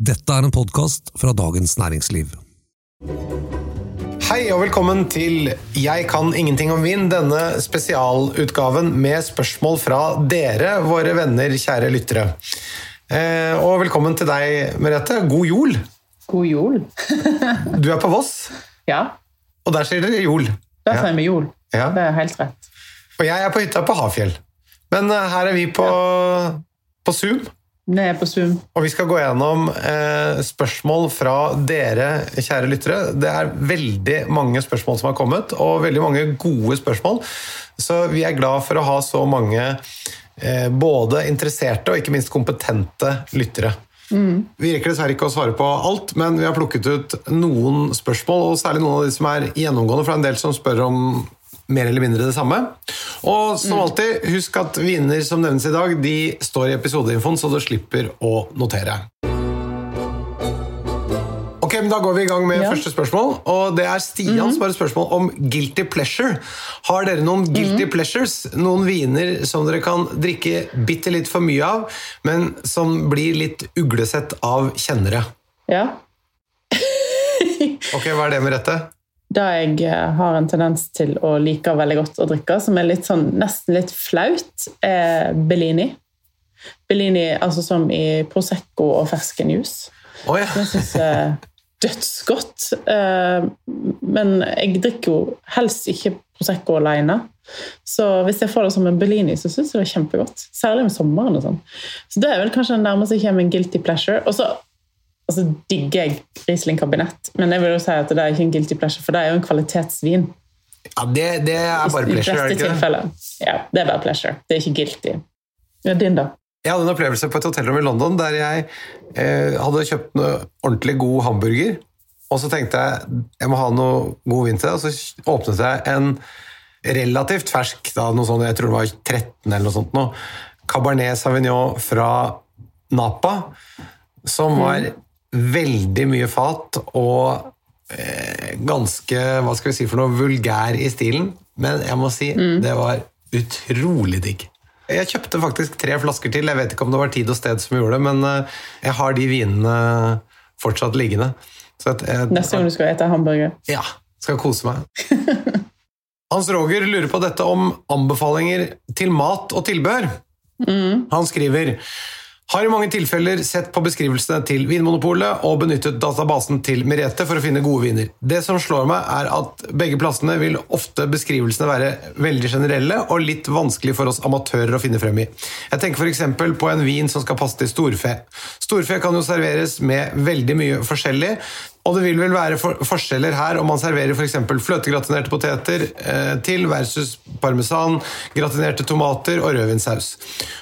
Dette er en podkast fra Dagens Næringsliv. Hei og velkommen til Jeg kan ingenting om vin, denne spesialutgaven med spørsmål fra dere, våre venner, kjære lyttere. Eh, og velkommen til deg, Merete. God jul! God jul. Du er på Voss, ja, og der sier dere jol. Der Ja. sier vi jul. Ja. Det er helt rett. Og jeg er på hytta på Hafjell. Men eh, her er vi på, på Zoom, Er på Zoom. og vi skal gå gjennom eh, spørsmål fra dere, kjære lyttere. Det er veldig mange spørsmål som har kommet, og veldig mange gode spørsmål. Så vi er glad for å ha så mange eh, både interesserte og ikke minst kompetente lyttere. Vi rekker dessverre ikke å svare på alt, men vi har plukket ut noen spørsmål, og særlig noen av de som er gjennomgående, for det er en del som spør om mer eller mindre det samme. Og som alltid, husk at viner som nevnes i dag, de står i episodeinfoen, så du slipper å notere. Ok, men Da går vi i gang med Ja. første spørsmål. og Det er Stian som har et spørsmål om guilty pleasure. Har dere noen guilty pleasures? Noen viner som dere kan drikke bitte litt for mye av, men som blir litt uglesett av kjennere? Ja. Ok, Hva er det med dette? Det jeg eh, har en tendens til å like veldig godt å drikke, som er litt sånn, nesten litt flaut, er Bellini. Bellini altså som i Prosecco og ferskenjuice. Oh, ja. Det syns jeg er dødsgodt. Eh, Men jeg drikker jo helst ikke Prosecco alene. Så hvis jeg får det som en Bellini, så syns jeg det er kjempegodt. Særlig med sommeren. og sånn. Så det er vel kanskje den nærmeste jeg kommer en guilty pleasure. Og så altså, digger jeg Riesling kabinett, men jeg vil jo si at det er ikke en guilty pleasure, for det er jo en kvalitetsvin. ja det, det er bare I pleasure, er det ikke det? Ja, det er bare pleasure. Det er ikke guilty. Ja, din, da? Jeg hadde en opplevelse på et hotellrom i London der jeg eh, hadde kjøpt noe ordentlig god hamburger. Og så tenkte jeg jeg må ha noe god vin til det, og så åpnet jeg en relativt fersk, da, noe sånt, jeg tror det var 13 eller noe sånt, noe, Cabernet Sauvignon fra Napa, som var veldig mye fat og eh, ganske hva skal vi si for noe, vulgær i stilen. Men jeg må si det var utrolig digg. Jeg kjøpte faktisk tre flasker til. Jeg vet ikke om det var tid og sted som gjorde det, men eh, jeg har de vinene fortsatt liggende. Så at jeg, Neste gang du skal ete hamburger. ja, skal kose meg. Hans Roger lurer på dette om anbefalinger til mat og tilbehør. Han skriver har i mange tilfeller sett på beskrivelsene til Vinmonopolet og benyttet databasen til Merete for å finne gode viner. Det som slår meg, er at begge plassene vil ofte beskrivelsene være veldig generelle og litt vanskelig for oss amatører å finne frem i. Jeg tenker f.eks. på en vin som skal passe til storfe. Storfe kan jo serveres med veldig mye forskjellig, og det vil vel være for forskjeller her om man serverer f.eks. fløtegratinerte poteter eh, til versus parmesan, gratinerte tomater og rødvinsaus.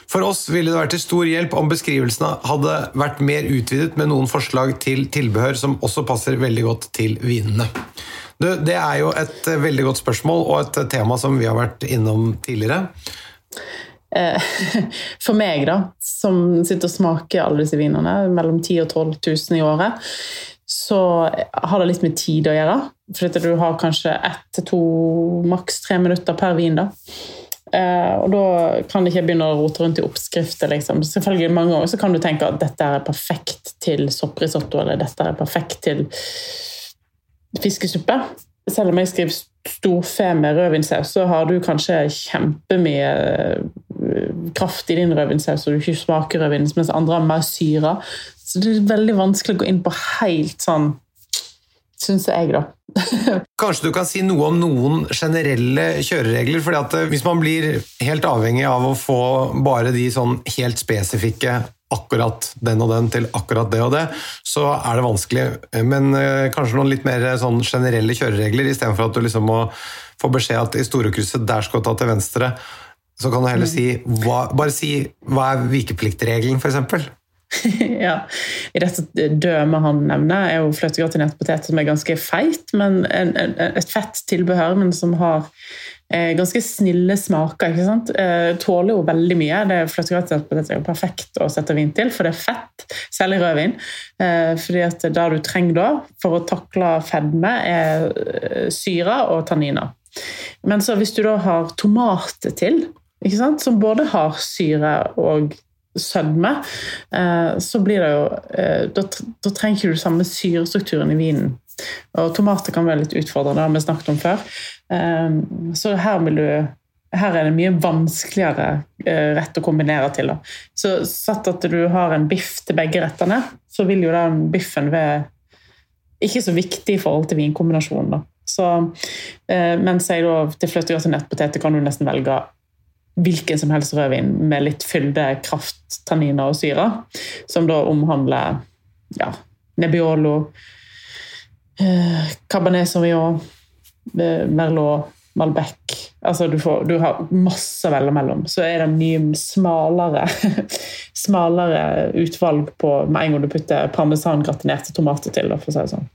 For oss ville det vært til stor hjelp om beskrivelsene hadde vært mer utvidet med noen forslag til tilbehør som også passer veldig godt til vinene. Det, det er jo et eh, veldig godt spørsmål og et eh, tema som vi har vært innom tidligere. For meg, da, som sitter og smaker alle disse vinene, mellom 10 og 12 000 i året, så har det litt med tid å gjøre. For du har kanskje ett til to, maks tre minutter per vin. da. Uh, og da kan det ikke begynne å rote rundt i oppskrifter. Liksom. Selvfølgelig Mange ganger så kan du tenke at dette er perfekt til sopprisotto, eller dette er perfekt til fiskesuppe. Selv om jeg skriver storfe med rødvinsaus, så har du kanskje kjempemye eh, kraft i din rødvinsaus, og du ikke smaker rødvin, mens andre har mer syre. Så det er veldig vanskelig å gå inn på helt sånn Syns jeg, da. Kanskje du kan si noe om noen generelle kjøreregler? fordi at eh, Hvis man blir helt avhengig av å få bare de sånn helt spesifikke akkurat den og den til akkurat det og det, så er det vanskelig. Men eh, kanskje noen litt mer sånn generelle kjøreregler, istedenfor at du liksom må få beskjed at i Storekrysset der skal du ta til venstre. Så kan du heller si hva, bare si hva er vikepliktregelen, f.eks. ja. I dette dømet han nevner, er jo fløtegratinert potet som er ganske feit, men en, en, et fett tilbehør, men som har eh, ganske snille smaker. ikke sant? Eh, tåler jo veldig mye. det er Fløtegratinert potet er jo perfekt å sette vin til, for det er fett, særlig rødvin. Eh, fordi at det du trenger da for å takle fedme, er eh, syre og tanniner. Men så hvis du da har tomater til, som både har syre og sødme, så blir det jo Da, da trenger ikke du samme syrestrukturen i vinen. Og tomater kan være litt utfordrende, det har vi snakket om før. Så her vil du her er det mye vanskeligere eh, rett å kombinere til. Så satt at du har en biff til begge rettene, så vil jo den biffen være ikke så viktig i forhold til vinkombinasjonen. Så, eh, mens jeg da, til fløtegratinert poteter kan du nesten velge hvilken som helst rødvin med litt fylde, kraft, tanniner og syre, som da omhandler ja, Nebbiolo, eh, Cabernet Sauvignon, eh, Merlot Malbec altså du, får, du, har masse å velge mellom. Så er det mye smalere, smalere utvalg på med en gang du putter parmesangratinerte tomater til. for å si det sånn.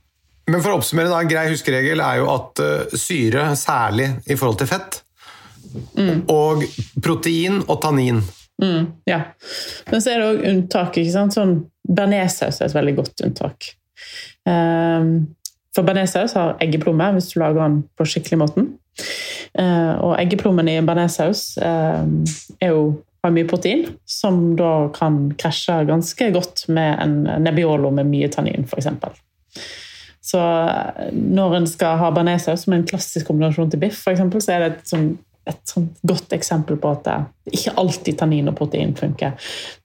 Men for å oppsummere, da, En grei huskeregel er jo at uh, syre, særlig i forhold til fett, mm. og protein og tannin. Mm, ja. Men så er det òg unntak. ikke sant? Sånn Bearnéssaus er et veldig godt unntak. Um, for bearnéssaus har eggeplomme hvis du lager den på skikkelig måten. Uh, og eggeplommen i bearnéssaus uh, har mye protein, som da kan krasje ganske godt med en nebbiolo med mye tannin, f.eks. Så eh, når en skal ha bearnéssaus som en klassisk kombinasjon til biff, for eksempel, så er det et, sånn, et godt eksempel på at ikke alltid tannin og protein funker.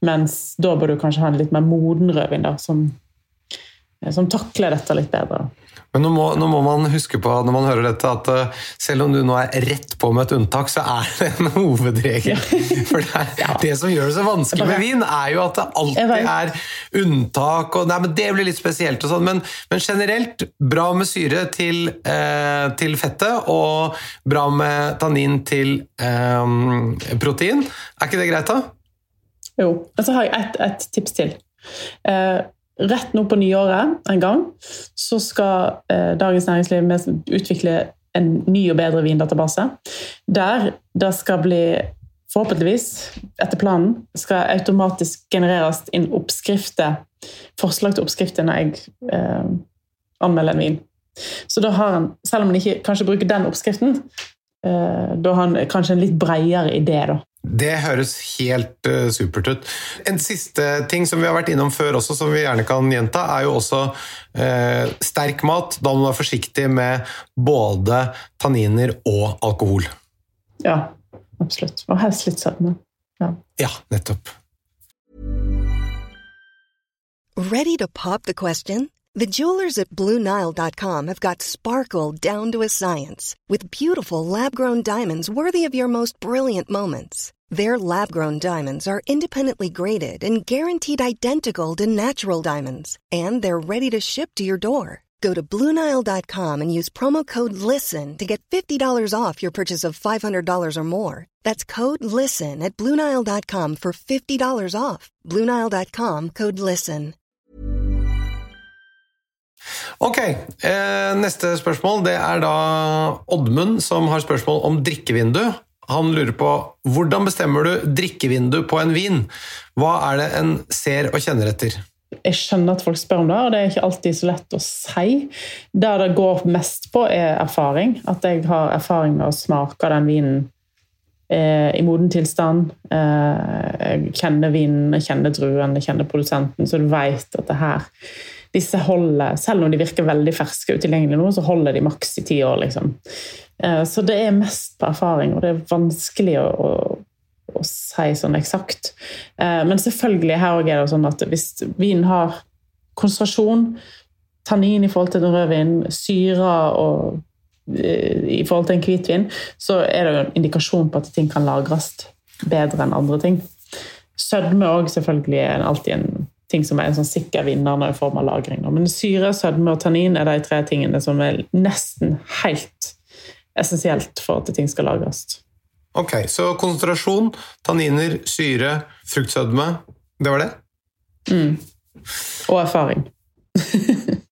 Mens da bør du kanskje ha en litt mer moden rødvin da, som, som takler dette litt bedre. Men nå må, nå må, man huske på når man hører dette, at uh, selv om du nå er rett på med et unntak, så er det en hovedregel. For det, er, ja. det, som gjør det så vanskelig med vin, er jo at det alltid er unntak. Og, nei, men Det blir litt spesielt, og sånn, men, men, generelt bra med syre til, eh, til, fettet og bra med tannin til eh, protein. Er ikke det greit, da? Jo. Og så har jeg ett et tips til. Uh, Rett nå på nyåret en gang så skal eh, Dagens Næringsliv utvikle en ny og bedre vindatabase. Der det skal bli forhåpentligvis, etter planen, skal automatisk genereres inn oppskrifter, forslag til oppskrifter når jeg eh, anmelder en vin. Så da har han, selv om han ikke kanskje bruker den oppskriften, eh, da har han kanskje en litt bredere idé. da. Det høres helt uh, supert ut. En siste ting som vi har vært innom før også, som vi gjerne kan gjenta, er jo også uh, sterk mat. Da må man være forsiktig med både tanniner og alkohol. Ja, absolutt. Og helst litt sødme. Ja. ja, nettopp. Ready to pop the question? The jewelers at BlueNile.com have got sparkle down to a science with beautiful lab-grown diamonds worthy of your most brilliant moments. Their lab-grown diamonds are independently graded and guaranteed identical to natural diamonds, and they're ready to ship to your door. Go to BlueNile.com and use promo code LISTEN to get $50 off your purchase of $500 or more. That's code LISTEN at BlueNile.com for $50 off. BlueNile.com code LISTEN. Ok, eh, neste det er da Oddmund som har spørsmål om drikkevindu. Han lurer på hvordan bestemmer du drikkevindu på en vin? Hva er det en ser og kjenner etter? Jeg skjønner at folk spør om det, og det er ikke alltid så lett å si. Det det går mest på, er erfaring. At jeg har erfaring med å smake den vinen eh, i moden tilstand. Eh, jeg kjenner vinen, jeg kjenner druen, jeg kjenner produsenten, så du vet at det her disse holder, Selv om de virker veldig ferske og utilgjengelige nå, så holder de maks i ti år. liksom. Eh, så det er mest på erfaring, og det er vanskelig å, å, å si sånn eksakt. Eh, men selvfølgelig her er det sånn at hvis vinen har konsentrasjon, tannin i forhold til en rødvin, syre og eh, i forhold til en hvitvin, så er det jo en indikasjon på at ting kan lagres bedre enn andre ting. Sødme òg selvfølgelig er alltid en ting som er en sånn sikker vinner når i form av lagring. Men syre, sødme og tannin er de tre tingene som er nesten helt essensielt for at ting skal lagres. Ok, Så konsentrasjon, tanniner, syre, fruktsødme Det var det? Mm. Og erfaring.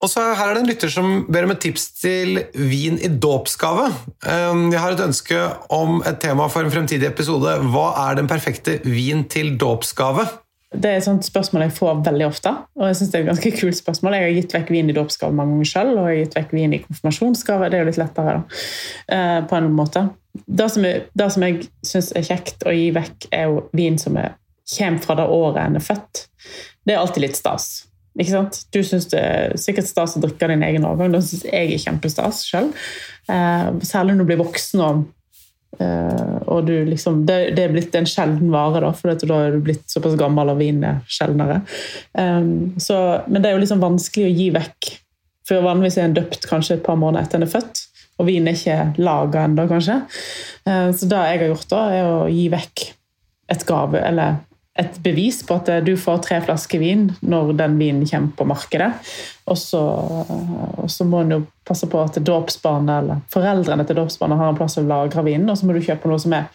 Og så Her er det en lytter som ber om et tips til vin i dåpsgave. Um, jeg har et ønske om et tema for en fremtidig episode. Hva er den perfekte vin til dåpsgave? Det er et spørsmål jeg får veldig ofte. og jeg synes det er et ganske kult spørsmål. Jeg har gitt vekk vin i dåpsgave mange ganger selv, og jeg har gitt vekk vin i konfirmasjonsgave. Det er jo litt lettere, da, eh, på en måte. Det som, jeg, det som jeg syns er kjekt å gi vekk, er jo vin som er kommer fra det året en er født, det er alltid litt stas. Ikke sant? Du syns det er sikkert stas å drikke din egen årgang. Det syns jeg er kjempestas sjøl. Eh, særlig når du blir voksen og, og du liksom, det, det, er blitt en sjelden vare, da, for da er du blitt såpass gammel og vin er sjeldnere. Um, så, men det er jo liksom vanskelig å gi vekk. For vanligvis er en døpt kanskje et par måneder etter en er født, og vin er ikke laga ennå, kanskje. Uh, så det jeg har gjort, da, er å gi vekk et gave, eller et bevis på at du får tre flasker vin når den vinen kommer på markedet. Og så, og så må en jo passe på at dåpsbarnet eller foreldrene til dåpsbarnet har en plass å lagre vinen, og så må du kjøpe noe som, er,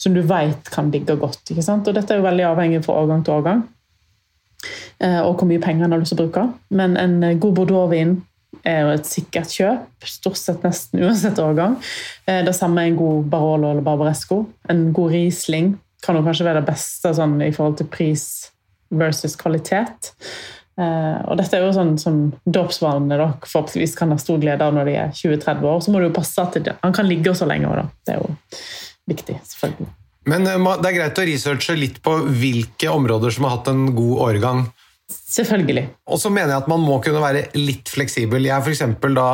som du vet kan ligge godt. ikke sant? Og Dette er jo veldig avhengig fra årgang til årgang, eh, og hvor mye penger en har lyst til å bruke. Men en god bordeauxvin er jo et sikkert kjøp, stort sett nesten uansett årgang. Eh, det samme er en god Barolo eller Barbaresco. En god Riesling kan jo kanskje være det beste sånn, i forhold til pris versus kvalitet. Uh, og dette er jo sånn som dåpsvanene forhåpentligvis kan ha stor glede av når de er 20-30 år. Så må du jo passe at det, han kan ligge så lenge. Da. Det er jo viktig, selvfølgelig. Men uh, det er greit å researche litt på hvilke områder som har hatt en god årgang. Selvfølgelig. Og så mener jeg at man må kunne være litt fleksibel. Jeg har f.eks. da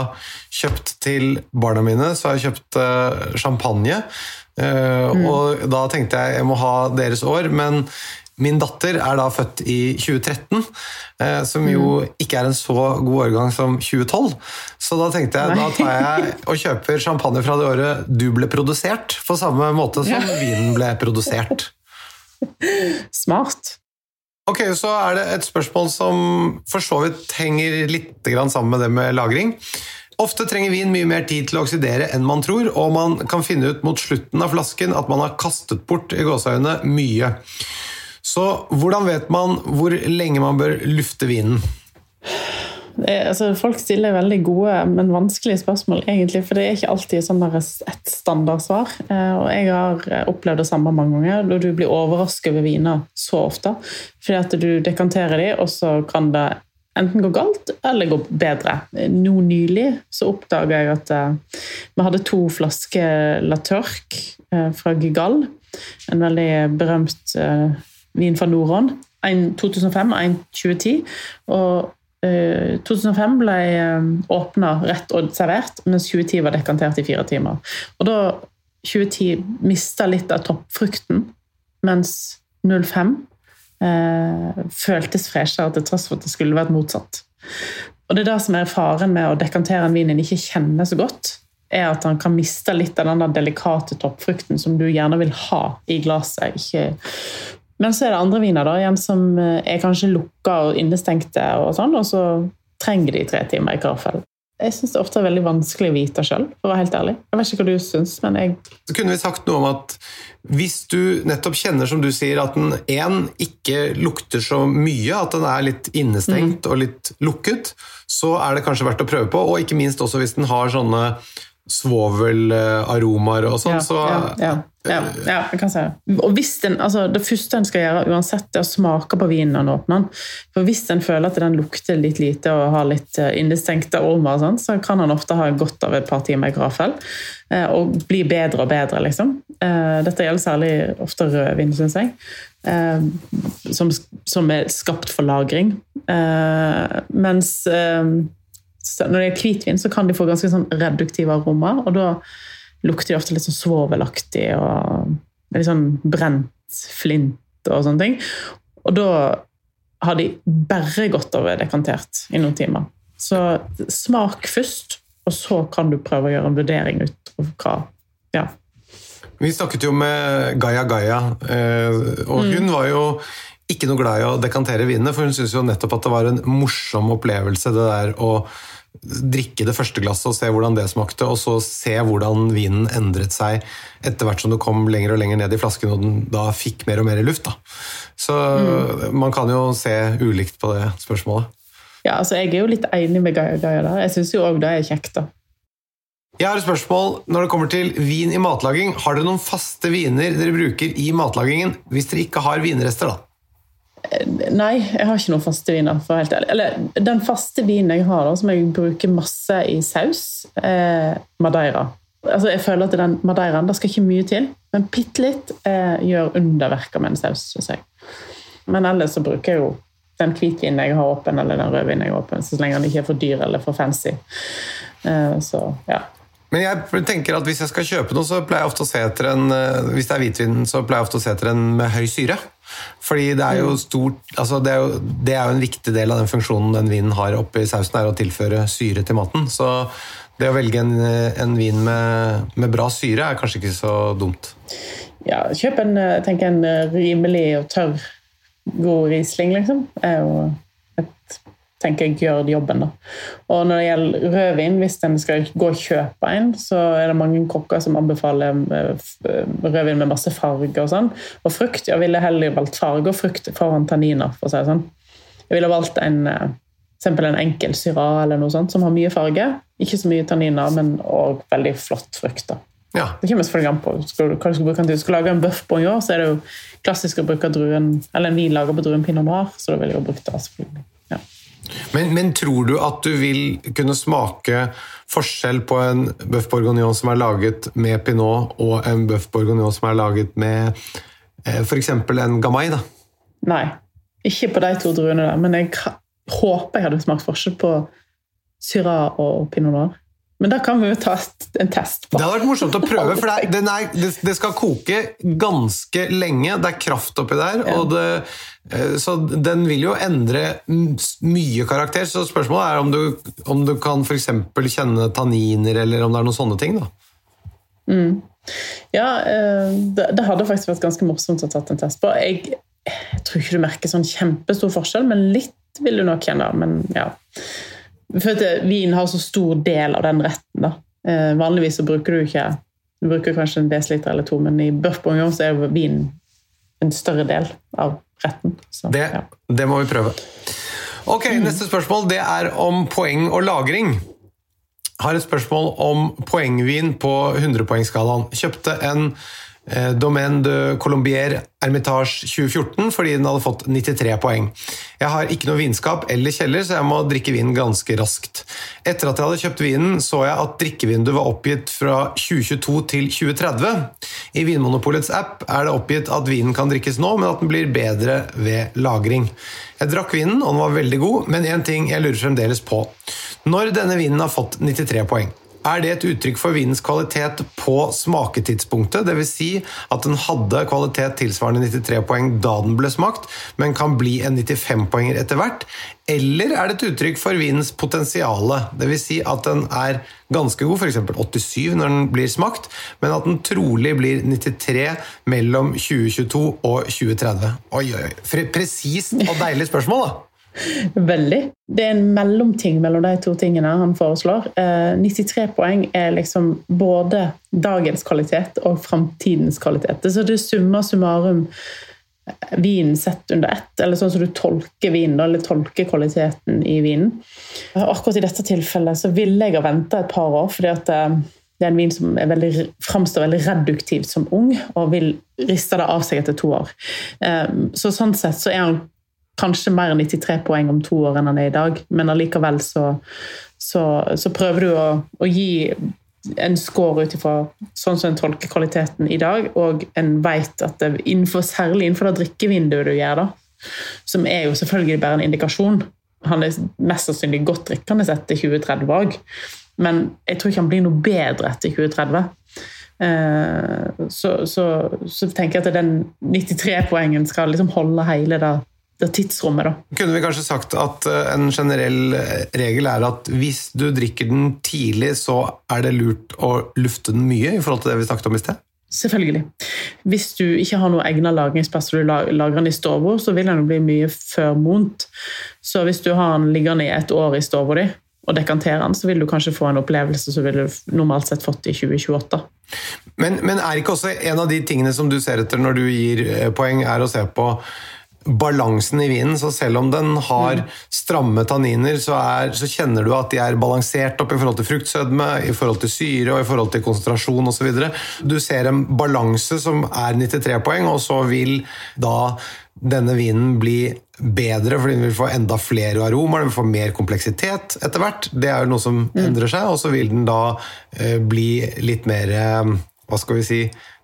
kjøpt til barna mine så har jeg kjøpt uh, champagne Mm. Og da tenkte jeg jeg må ha deres år, men min datter er da født i 2013, eh, som jo mm. ikke er en så god årgang som 2012. Så da tenkte jeg da tar jeg og kjøper champagne fra det året du ble produsert, på samme måte som ja. vinen ble produsert. Smart. Ok, Så er det et spørsmål som for så vidt henger litt sammen med det med lagring. Ofte trenger vin mye mer tid til å oksidere enn man tror, og man kan finne ut mot slutten av flasken at man har kastet bort i gåseøynene mye. Så hvordan vet man hvor lenge man bør lufte vinen? Er, altså, folk stiller veldig gode, men vanskelige spørsmål, egentlig, for det er ikke alltid sånn et standardsvar. Eh, og jeg har eh, opplevd det samme mange ganger, da du blir overrasket over viner så ofte. Fordi at du dekanterer dem, og så kan det enten går galt eller går bedre. Nå nylig så oppdaga jeg at uh, vi hadde to flasker La Tørk uh, fra Gigal. En veldig berømt uh, vin fra Nordhånd. En 2005 og en 2010. Og 2005 ble åpna rett og servert, mens 2010 var dekantert i fire timer. Og da 2010 mista litt av toppfrukten, mens 05 eh, føltes freshere til tross for at det skulle vært motsatt. Og det er det som er faren med å dekantere en vin en ikke kjenner så godt, er at han kan miste litt av den delikate toppfrukten som du gjerne vil ha i glasset. Ikke men så er det andre viner da, igjen som eh, er kanskje lukka og innestengte, og sånn, og så trenger de tre timer i karaffel. Jeg syns det ofte er veldig vanskelig å vite sjøl, for å være helt ærlig. Jeg vet ikke hva du syns, men jeg Så kunne vi sagt noe om at hvis du nettopp kjenner, som du sier, at den én ikke lukter så mye, at den er litt innestengt mm. og litt lukket, så er det kanskje verdt å prøve på. Og ikke minst også hvis den har sånne svovelaromaer og sånn, ja, så ja, ja, ja, jeg kan si det. Og hvis den, altså, Det første en skal gjøre, uansett, er å smake på vinen når en åpner den. For Hvis en føler at den lukter litt lite og har litt eh, innestengte aromaer, sånn, så kan han ofte ha godt av et par timer i gravfell. Eh, og bli bedre og bedre, liksom. Eh, dette gjelder særlig ofte rødvin, syns jeg. Som, som, er skapt for lagring. Mens når det er hvitvin, så kan de få ganske sånn reduktive aromaer. Og da lukter de ofte litt sånn svovelaktig og litt sånn brent flint og sånne ting. Og da har de bare godt av dekantert i noen timer. Så smak først, og så kan du prøve å gjøre en vurdering ut av hva ja. Vi snakket jo med Gaia Gaia, eh, og hun mm. var jo ikke noe glad i å dekantere vinene, for hun syntes jo nettopp at det var en morsom opplevelse, det der å drikke det første glasset og se hvordan det smakte, og så se hvordan vinen endret seg etter hvert som du kom lenger og lenger ned i flasken og den da fikk mer og mer luft. Da. Så mm. man kan jo se ulikt på det spørsmålet. Ja, altså Jeg er jo litt enig med Gaia Gaia der. Jeg syns jo òg det er kjekt, da. Jeg har et spørsmål når det kommer til vin i matlaging. Har dere noen faste viner dere bruker i matlagingen hvis dere ikke har vinrester? da? Nei, jeg har ikke noen faste viner. for helt ærlig. Eller, Den faste vinen jeg har, da, som jeg bruker masse i saus, er Madeira. altså Jeg føler at den madeiraen det skal ikke mye til, men bitte litt eh, gjør underverker med en saus. Synes jeg. Men ellers så bruker jeg jo den hvitvinen jeg har åpen, eller den rødvinen jeg har åpen, så lenge den ikke er for dyr eller for fancy. Eh, så ja. Men jeg tenker at hvis jeg skal kjøpe noe, så pleier jeg ofte å se etter en eh, Hvis det er hvitvin, så pleier jeg ofte å se etter en med høy syre. Fordi det er jo stort altså det, er jo, det er jo en viktig del av den funksjonen den vinen har oppi sausen, er å tilføre syre til maten. Så det å velge en, en vin med, med, bra syre er kanskje ikke så dumt. Ja, kjøp en, eh, tenk en rimelig og tørr, god Riesling, liksom. er jo tenker jeg gjør jobben. da. Og når det gjelder rødvin, hvis en skal gå og kjøpe en, så er det mange kokker som anbefaler eh, rødvin med masse farge og sånn. Og frukt. Jeg ville heller valgt farge og frukt foran tanniner, for å si det sånn. Jeg ville valgt en, eh, eksempel en enkel syra eller noe sånt som har mye farge. Ikke så mye tanniner, men òg veldig flott frukt. da. Ja. Det kommer selvfølgelig an på skal du, hva du skal bruke til. Skal du lage en bøff bourguignon, så er det jo klassisk å bruke druen, eller en vin lager på druen pinot noir, så da vil jeg bruke det. selvfølgelig. Men, men, tror du at du vil kunne smake forskjell på en bøff bourguignon som er laget med pinot, og en bøff bourguignon som er laget med eh, f.eks. en gamay? da? Nei, ikke på de to druene der. Men jeg håper jeg hadde smakt forskjell på syra og pinot noir. Men da kan vi jo ta en test på. Det hadde vært morsomt å prøve, for det, er, det, skal koke ganske lenge. Det er kraft oppi der. Ja. Det, eh, så den vil jo endre mye karakter. Så spørsmålet er om du, om du kan f.eks. kjenne tanniner, eller om det er noen sånne ting. da. Mm. Ja, eh, det, det, hadde faktisk vært ganske morsomt å tatt en test på. Jeg, jeg tror ikke du merker sånn kjempestor forskjell, men litt vil du nok kjenne. Men ja. For at eh, vin har så stor del av den retten. da. Eh, vanligvis så bruker du ikke du bruker kanskje en desiliter eller to, men i bøff bourguignon så er vin en større del av retten. Så, det, ja. det, må vi prøve. Ok, mm. Neste spørsmål det er om poeng og lagring. Har et spørsmål om poengvin på 100-poengsskalaen. Kjøpte en Domaine de Colombier Hermitage 2014 fordi den hadde fått 93 poeng. Jeg har ikke noe vinskap eller kjeller, så jeg må drikke vinen ganske raskt. Etter at jeg hadde kjøpt vinen, så jeg at drikkevinduet var oppgitt fra 2022 til 2030. I Vinmonopolets app er det oppgitt at vinen kan drikkes nå, men at den blir bedre ved lagring. Jeg drakk vinen, og den var veldig god, men én ting jeg lurer fremdeles på. Når denne vinen har fått 93 poeng, er det et uttrykk for vinens kvalitet på smaketidspunktet, dvs. Si at den hadde kvalitet tilsvarende 93 poeng da den ble smakt, men kan bli en 95-poenger etter hvert? Eller er det et uttrykk for vinens potensiale, dvs. Si at den er ganske god, f.eks. 87 når den blir smakt, men at den trolig blir 93 mellom 2022 og 2030? Oi, oi, oi. Presist og deilig spørsmål, da! Veldig. Det er en mellomting mellom de to tingene han foreslår. 93 eh, poeng er liksom både dagens kvalitet og framtidens kvalitet. Så det er summa summarum vin sett under ett, eller sånn som du tolker vinen, eller tolker kvaliteten i vinen. Akkurat i dette tilfellet så ville jeg ha venta et par år, fordi at eh, det er en vin som veldig, framstår veldig reduktivt som ung, og vil riste det av seg etter to år. Så sånn sett så er han kanskje mer enn 93 poeng om to år enn han er i dag, men allikevel så, så, så prøver du å, å, gi en score ut ifra sånn som en tolker kvaliteten i dag, og en vet at det, innenfor, særlig innenfor det drikkevinduet du gjør, da, som er jo selvfølgelig bare en indikasjon Han er mest sannsynlig godt drikkende etter 2030 òg, men jeg tror ikke han blir noe bedre etter 2030. Eh, så, så, så, tenker jeg at den 93 poengen skal liksom holde hele det det tidsrommet. Da. Kunne vi kanskje sagt at eh, en generell eh, regel er at hvis du drikker den tidlig, så er det lurt å lufte den mye, i forhold til det vi snakket om i sted? Selvfølgelig. Hvis du ikke har noe egnet lagringsplass og du lagrer den i stua, så vil den bli mye før mont. Så hvis du har den liggende i et år i stua di og dekanterer den, så vil du kanskje få en opplevelse som du normalt sett fått i 2028. Men, men er ikke også en av de tingene som du ser etter når du gir eh, poeng, er å se på balansen i vinen. Så selv om den har stramme tanniner, så, er, så kjenner du at de er balansert opp i forhold til fruktsødme, i forhold til syre og i forhold til konsentrasjon osv. Du ser en balanse som er 93 poeng, og så vil da denne vinen bli bedre fordi den vil få enda flere aromaer, den vil få mer kompleksitet etter hvert. Det er jo noe som endrer seg, og så vil den da eh, bli litt mer eh, hva skal vi si,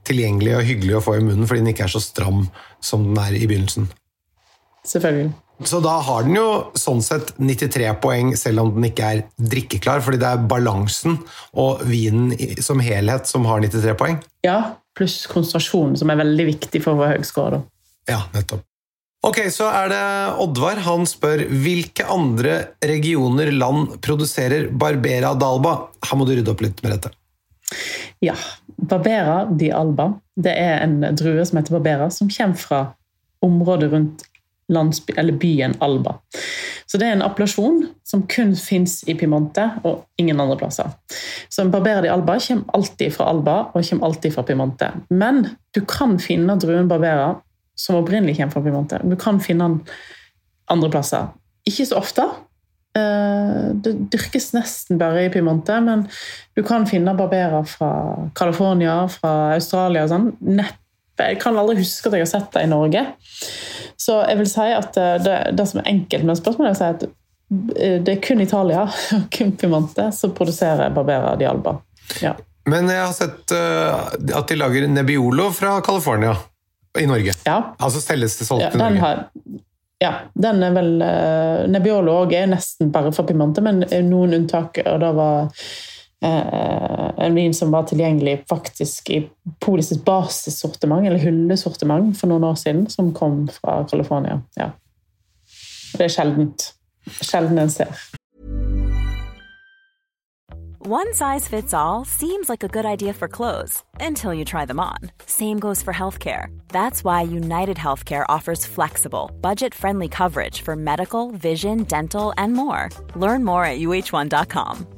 tilgjengelig og hyggelig å få i munnen fordi den ikke er så stram som den er i begynnelsen. Selvfølgelig. Så da har den jo sånn sett 93 poeng, selv om den ikke er drikkeklar, fordi det er balansen og vinen som helhet som har 93 poeng. Ja, pluss konsentrasjonen, som er veldig viktig for å få høy score. Ja, nettopp. Ok, så er det Oddvar. Han spør hvilke andre regioner, land, produserer Barbera d'Alba? Her må du rydde opp litt med dette. Ja. Barbera di Alba det er en drue som heter Barbera, som kommer fra området rundt landsby, byen Alba. Så det er en appellasjon som kun fins i Piemonte og ingen andre plasser. Så en barberer di Alba kommer alltid fra Alba og kommer alltid fra Piemonte. Men du kan finne druen Barbera som opprinnelig kommer fra Piemonte. Du kan finne den andre plasser. Ikke så ofte. Eh, Det dyrkes nesten bare i Piemonte, men du kan finne barberer fra California, fra Australia og sånn. Neppe. Jeg kan aldri huske at jeg har sett det i Norge. Så jeg vil si at eh, det, det som er enkelt med spørsmålet, er at eh, det er kun Italia og kun Pimante som produserer Barbera di Alba. Ja. Men jeg har sett eh, at de lager Nebbiolo fra California i Norge. ja. Altså selges det solgt Ja, i Norge. har, ja, den er vel Nebbiolo òg er nesten bare fra Pimante, men noen unntak. Og det var en vin som var tilgjengelig faktisk i basissortiment, eller hyllesortiment, for noen år siden, som kom fra California. Ja. Det er sjeldent. Sjelden en ser. One size fits all seems like a good idea for clothes until you try them on. Same goes for healthcare. That's why United Healthcare offers flexible, budget friendly coverage for medical, vision, dental, and more. Learn more at uh1.com.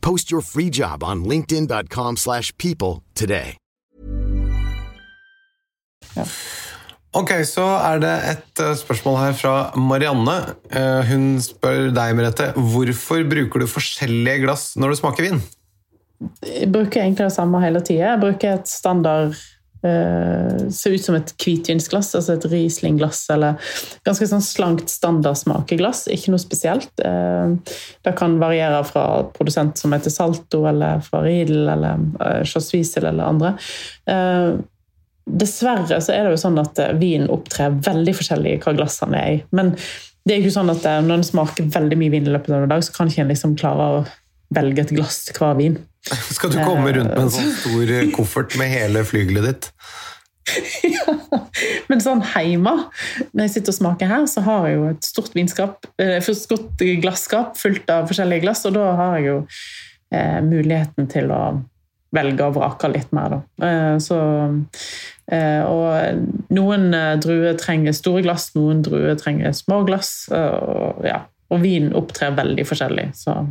Post your free job on linkedin.com/people slash people today. Ok, så er det et eh, spørsmål her fra Marianne. Eh, Hun spør deg, Merete, hvorfor bruker du forskjellige glass når du smaker vin? Jeg bruker egentlig det samme hele tida. Jeg bruker et standard eh, Ser ut som et hvitvinsglass, altså et Riesling-glass, eller ganske sånn slankt standardsmakeglass. Ikke noe spesielt. Uh, det kan variere fra produsent som heter Salto, eller fra Riedel, eller uh, Chasvisel eller andre. Uh, Dessverre så er det jo sånn at eh, vin opptrer veldig forskjellig i hva glass han er i. Men det er jo ikke sånn at eh, når en smaker veldig mye vin i løpet av en dag, så kan ikke en liksom klare å velge et glass til hver vin. Skal du komme rundt med en sånn stor eh, koffert med hele flygelet ditt? ja, Men sånn hjemme, når jeg sitter og smaker her, så har jeg jo et stort vinskap, eh, et stort glasskap fullt av forskjellige glass, og da har jeg jo eh, muligheten til å velge og vrake litt mer. Da. Eh, så, eh, og noen eh, druer trenger store glass, noen druer trenger små glass. eh, Og, ja, og vin opptrer veldig forskjellig, så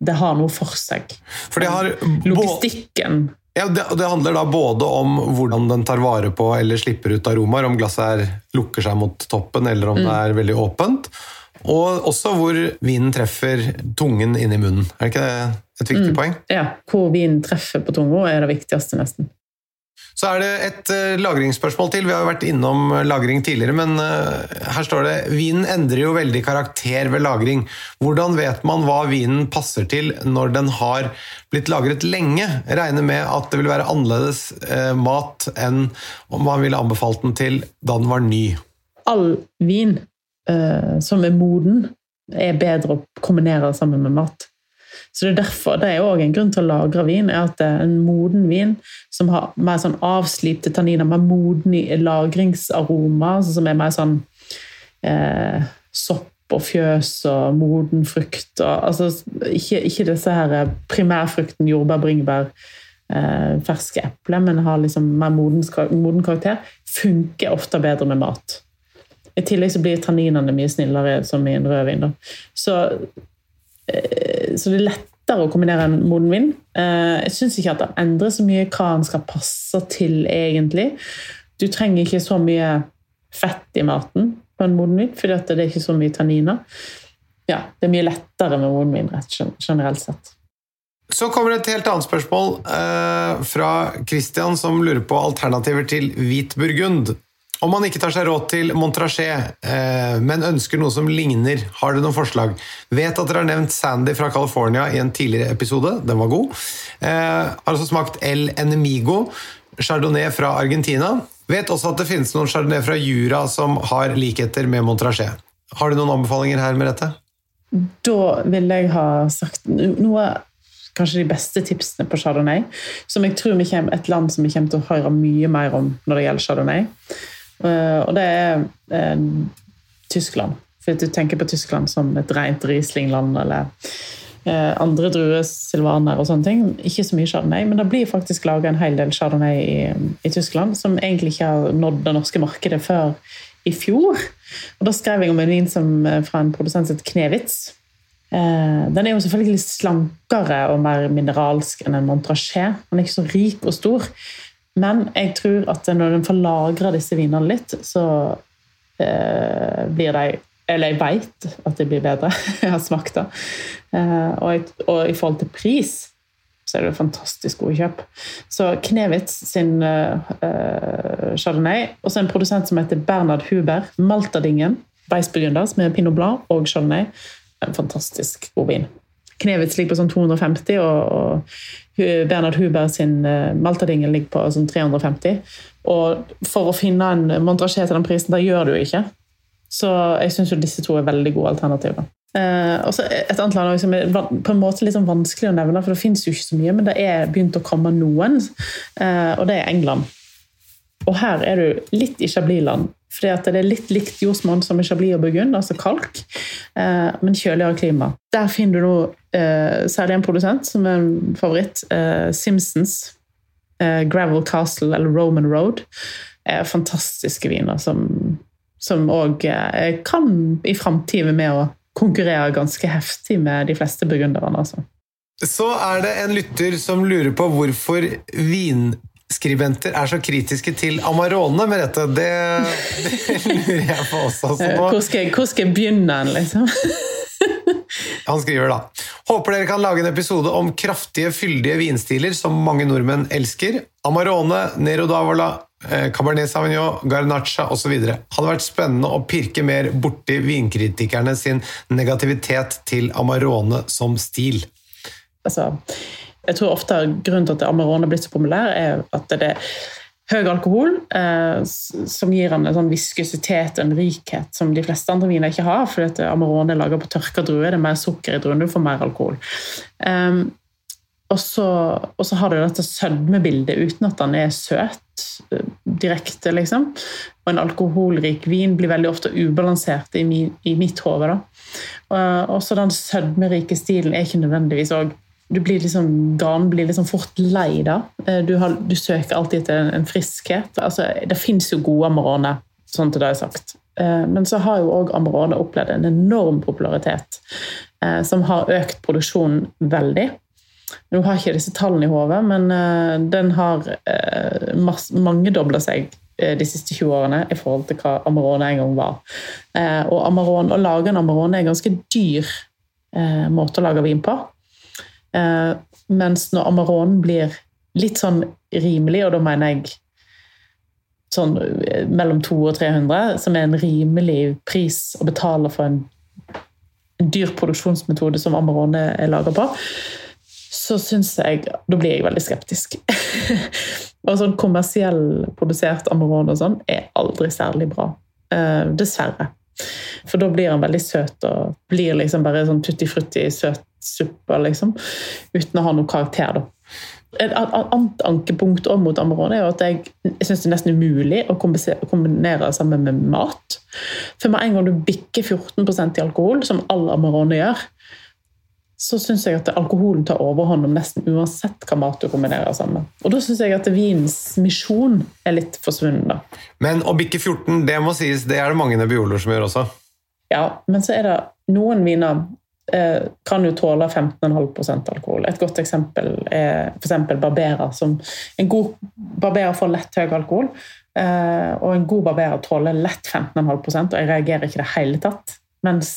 det har noe for seg. For det har Logistikken Ja, det, det handler da både om hvordan den tar vare på eller slipper ut aromaer, om glasset er, lukker seg mot toppen eller om det er veldig åpent. Og også hvor vinen treffer tungen inn i munnen. Er ikke det et viktig poeng? ja, Hvor vinen treffer på tunga, er det viktigste, nesten. Så er det et uh, lagringsspørsmål til. Vi har jo vært innom lagring tidligere, men uh, her står det vinen endrer jo veldig karakter ved lagring. Hvordan vet man hva vinen passer til når den har blitt lagret lenge? Regner med at det vil være annerledes mat enn om man ville anbefalt den til da den var ny. All vin som er moden, er bedre å kombinere sammen med mat. Så Det er derfor, det er også en grunn til å lagre vin, er at det er en moden vin som har mer sånn avslipte tanniner, mer moden lagringsaroma, altså som er mer sånn eh, sopp og fjøs og moden frukt. Og, altså, ikke, ikke, disse her primærfrukten, jordbær, bringebær, eh, ferske epler, men har liksom mer moden, moden karakter. Funker ofte bedre med mat. I tillegg så blir tanninene mye snillere som i en rødvin. Da. Så Eh, så det er lettere å kombinere enn moden vin. Eh, jeg syns ikke at det endrer så mye hva den skal passe til, egentlig. Du trenger ikke så mye fett i maten på en moden vin, fordi det er ikke så mye tanniner. Ja, det er mye lettere med moden vin generelt sett. Så kommer et helt annet spørsmål eh, fra Christian, som lurer på alternativer til hvit burgund. Om man ikke tar seg råd til Montrachet, eh, men ønsker noe som ligner, har du noen forslag? Vet at dere har nevnt Sandy fra California i en tidligere episode, den var god. Eh, har også smakt El Enemigo, chardonnay fra Argentina. Vet også at det finnes noen chardonnay fra Jura som har likheter med Montrachet. Har du noen anbefalinger her, Merete? Da vil jeg ha sagt noe kanskje de beste tipsene på chardonnay, som jeg tror vi kommer, et land som vi kommer til å høre mye mer om når det gjelder chardonnay. Eh, og det er eh, Tyskland. For du tenker på Tyskland som et rent Riesling-land eller eh, andre druer, silvaner og sånne ting. Ikke så mye chardonnay, men det blir faktisk laga en hel del chardonnay i, i, Tyskland som egentlig ikke har nådd det norske markedet før i fjor. Og Da skrev jeg om en vin som, fra en produsent som heter Knevitz. Den er jo selvfølgelig slankere og mer mineralsk enn en Montrachet. Den er ikke så rik og stor, men jeg tror at når en får lagra disse vinene litt, så eh, blir de Eller jeg veit at de blir bedre. jeg har smakt det. Eh, og, og, i forhold til pris så er det fantastisk gode kjøp. Så Knevitz sin eh, chardonnay, og så en produsent som heter Bernhard Huber, Maltadingen, som med pinot blanc og chardonnay. En fantastisk god vin. Knevitz ligger på sånn 250, og, og Bernhard Huber sin uh, Maltadingen ligger på sånn 350. Og for å finne en Montrachet til den prisen, det gjør du ikke. Så jeg syns disse to er veldig gode alternativer. Eh, og så Et annet land som er på en måte litt sånn vanskelig å nevne, for det fins jo ikke så mye, men det er begynt å komme noen, eh, og det er England. Og her er du litt i Chablis-land, fordi det er litt likt jordsmonn som i Chablis og Burgund, altså kalk, uh, men kjøligere klima. Der finner du nå særlig en produsent som er en favoritt, Simpsons. Gravel Castle eller Roman Road er fantastiske viner som òg kan i framtida med å konkurrere ganske heftig med de fleste burgunderne. Altså. Så er det en lytter som lurer på hvorfor vinskribenter er så kritiske til Amarone med dette. Det, det lurer jeg på også. Altså hvor, skal jeg, hvor skal jeg begynne, liksom? Han skriver da Håper dere kan lage en episode om kraftige, fyldige vinstiler som mange nordmenn elsker. Amarone, Nero d'Avola, Eh, Cabernet Sauvignon, Garnacha osv. Hadde vært spennende å pirke mer borti vinkritikerne sin negativitet til Amarone som stil. Altså, jeg tror ofte grunnen til at Amarone er blitt så populær, er at det er høy alkohol eh, som gir den en sånn viskositet og en rikhet som de fleste andre viner ikke har. fordi Amarone er laget på tørka druer, det er mer sukker i druen, du får mer alkohol. Så, og så, har du dette sødmebildet uten at den er søt eh, direkte, liksom. Og en alkoholrik vin blir veldig ofte ubalansert i, mi, i mitt hode. Og så den sødmerike stilen er ikke nødvendigvis òg du blir liksom, Ganen blir liksom fort lei da. Eh, du, har, du søker alltid etter en, friskhet. Altså, det fins jo gode Amarone, sånn til det er sagt. Eh, men så har jo òg Amarone opplevd en enorm popularitet, som har økt produksjonen veldig. Nå har jeg ikke disse tallene i hodet, men den har mangedobla seg de siste 20 årene i forhold til hva Amarone en gang var. Og Amarone, å lage en Amarone er en ganske dyr måte å lage vin på. Mens når Amarone blir litt sånn rimelig, og da mener jeg sånn eh, mellom 200 og 300, som er en rimelig pris å betale for en dyr produksjonsmetode som Amarone er laga på, så syns jeg Da blir jeg veldig skeptisk. og sånn kommersiell produsert Amarone og sånn er aldri særlig bra. Eh, dessverre. For da blir han veldig søt og blir liksom bare sånn tutti frutti søt suppe, liksom. Uten å ha noe karakter, da. Et annet ankepunkt mot Amarone er jo at jeg, jeg syns det er nesten umulig å kombinere sammen med mat. For med en gang du bikker 14% i alkohol, som all Amarone gjør, så syns jeg at alkoholen tar overhånd om nesten uansett hva mat du kombinerer sammen. Og da syns jeg at vinens misjon er litt forsvunnet. Men å bikke 14, det må sies, det er det mange nebioler som gjør også. Ja, men så er det noen viner eh, kan jo tåle 15,5% alkohol. Et godt eksempel er f.eks. barberer. Som en god barberer får lett høy alkohol, eh, og en god barberer tåler lett 15,5 og jeg reagerer ikke i det hele tatt. Mens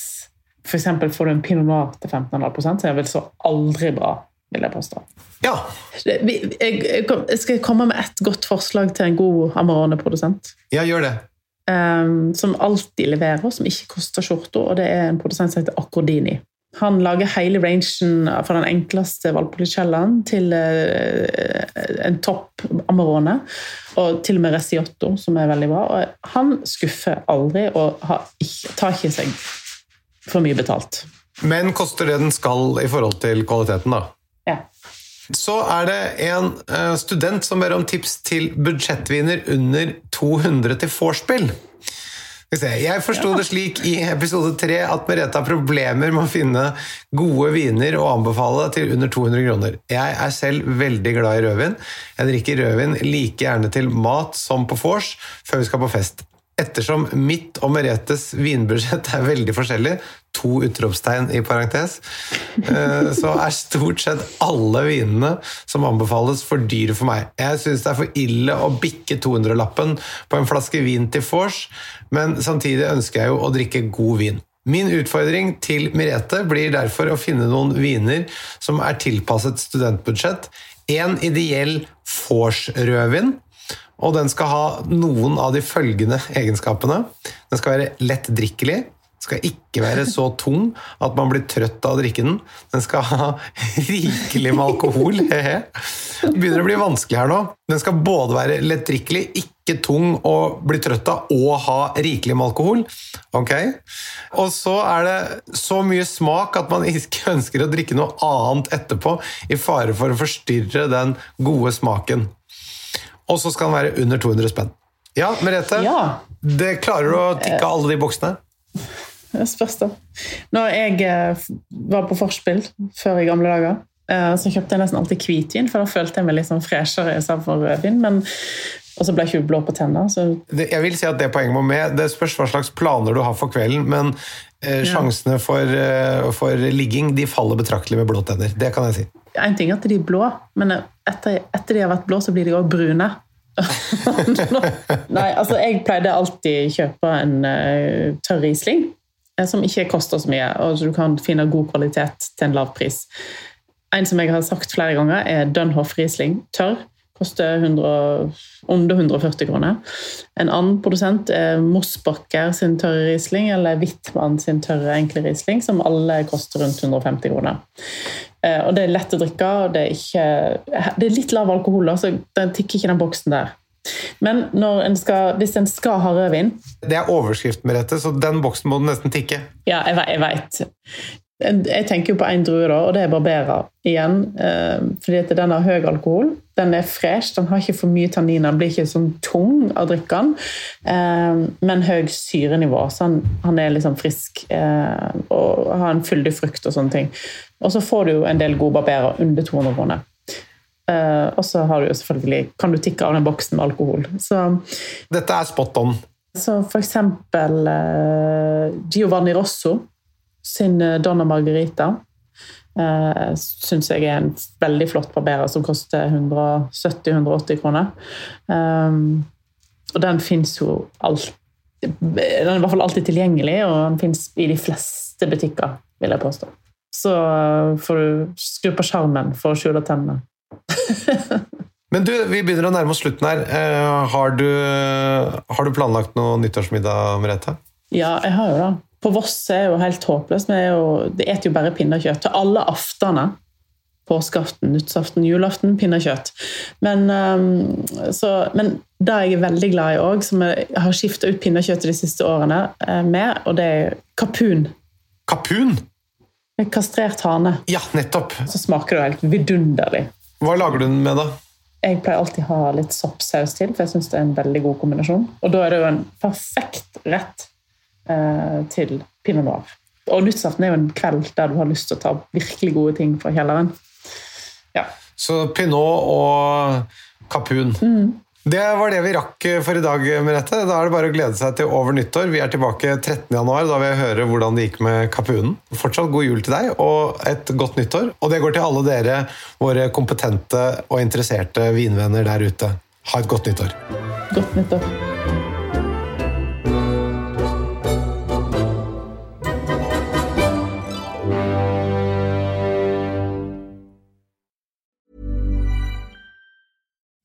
F.eks. får du en pinot noir til 15,5 så er vel så aldri bra, vil jeg påstå. Ja. Jeg, jeg, jeg skal komme med et godt forslag til en god Amarone-produsent. Ja, gjør det. Um, som alltid leverer, som ikke koster skjorta, og det er en produsent som heter Accordini. Han lager hele rangen fra den enkleste Valpolicellaen til uh, en topp Amarone, og til og med Resiotto, som er veldig bra. Og han skuffer aldri og ikke, tar ikke seg for mye betalt. Men koster det den skal i forhold til kvaliteten, da? Ja. Så er det en uh, student som ber om tips til budsjettviner under 200 til vorspiel. Jeg forsto det slik i episode tre at Merete har problemer med å finne gode viner og anbefale til under 200 kroner. Jeg er selv veldig glad i rødvin. Jeg drikker rødvin like gjerne til mat som på vors før vi skal på fest. Ettersom mitt og Meretes vinbudsjett er veldig forskjellig, to utropstegn i parentes, eh, så er stort sett alle vinene som anbefales, for dyre for meg. Jeg syns det er for ille å bikke 200-lappen på en flaske vin til vors, men samtidig ønsker jeg jo å drikke god vin. Min utfordring til Merete blir derfor å finne noen viner som er tilpasset studentbudsjett. En ideell vors-rødvin og den skal ha noen av de følgende egenskapene. Den skal være lett drikkelig. Den skal ikke være så tung at man blir trøtt av å drikke den. Den skal ha rikelig med alkohol. Det begynner å bli vanskelig her nå. Den skal både være lettdrikkelig, ikke tung å bli trøtt av, og ha rikelig med alkohol. Ok? Og så er det så mye smak at man ikke ønsker å drikke noe annet etterpå, i fare for å forstyrre den gode smaken og så skal den være under 200 spenn. Ja, Merete. Ja. Det klarer du å tikke alle de boksene? Det spørs, da. Når jeg eh, var på forspill før i gamle dager, eh, så kjøpte jeg nesten alltid hvitvin, for da følte jeg meg litt sånn freshere istedenfor rødvin. men og så ble jeg ikke blå på tenna. Jeg vil si at det poenget må med. Det spørs hva slags planer du har for kvelden, men eh, sjansene for, eh, for, ligging de faller betraktelig med blå tenner. Det kan jeg si. En ting er at de er blå, men etter, etter de har vært blå, så blir de òg brune. Nei, altså jeg pleide alltid kjøpe en uh, tørr Riesling, uh, som ikke koster så mye, og du kan finne god kvalitet til en lav pris. En som jeg har sagt flere ganger, er Dunhoff Riesling tørr. Koster 100, under 140 kroner. En annen produsent er Mosbacher sin tørre Riesling, eller Wittmann sin tørre enkle Riesling, som alle koster rundt 150 kroner. Eh, og det er lett å drikke, og det er, ikke, det er litt lav alkohol, så den tikker ikke den boksen der. Men en skal, hvis en skal ha rødvin Det er overskriften med dette, så den boksen må du nesten tikke. Ja, jeg, jeg veit. Jeg tenker jo på én drue, da, og det er Barbera igjen. Eh, fordi at den har høy alkohol. Den er fresh, den har ikke for mye tanniner, den blir ikke sånn tung av drikke den. Eh, men høy syrenivå, så han, han er liksom frisk og har en fyldig frukt og sånne ting. Og så får du jo en del gode barberer under 200 kroner. Uh, og så har du jo selvfølgelig, kan du tikke av den boksen med alkohol. Så, Dette er spot on. Så for eksempel Giovanni Rosso sin eh, Donna Margarita uh, syns jeg er en veldig flott barberer som koster 170-180 kroner. Um, og den fins jo alt Den er i hvert fall alltid tilgjengelig, og den fins i de fleste butikker, vil jeg påstå så får du skru på skjermen for å skjule tennene. Men du, vi begynner å nærme oss slutten her. Eh, har, du, har du planlagt noe nyttårsmiddag, Merete? Ja, jeg har jo det. På Voss er jo helt håpløst. Vi er eter jo bare pinnekjøtt til alle aftene. Påskeaften, nyttårsaften, julaften, pinnekjøtt. Men, um, så, men det jeg er veldig glad i òg, som jeg har skifta ut pinnekjøttet de siste årene eh, med, og det er kapun. Kapun? Med kastrert hane. Ja, nettopp. Så smaker det helt vidunderlig. Hva lager du den med, da? Jeg pleier alltid å ha litt soppsaus til, for jeg syns det er en veldig god kombinasjon. Og da er det jo en perfekt rett til pinot noir. Og nyttårsaften er jo en kveld der du har lyst til å ta virkelig gode ting fra kjelleren. Ja. Så pinot og kapun. Mm. Det var det vi rakk for i dag, Merete. Da er det bare å glede seg til over nyttår. Vi er tilbake 13. januar, da vil jeg høre hvordan det gikk med kapunen. Fortsatt god jul til deg, og et godt nyttår. Og det går til alle dere, våre kompetente og interesserte vinvenner der ute. Ha et godt nyttår. Godt nyttår.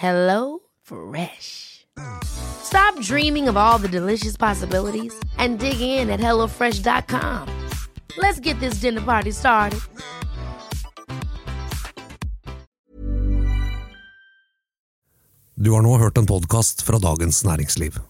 Hello Fresh. Stop dreaming of all the delicious possibilities and dig in at HelloFresh.com. Let's get this dinner party started. Du har nå hørt en podkast fra Dagens Næringsliv.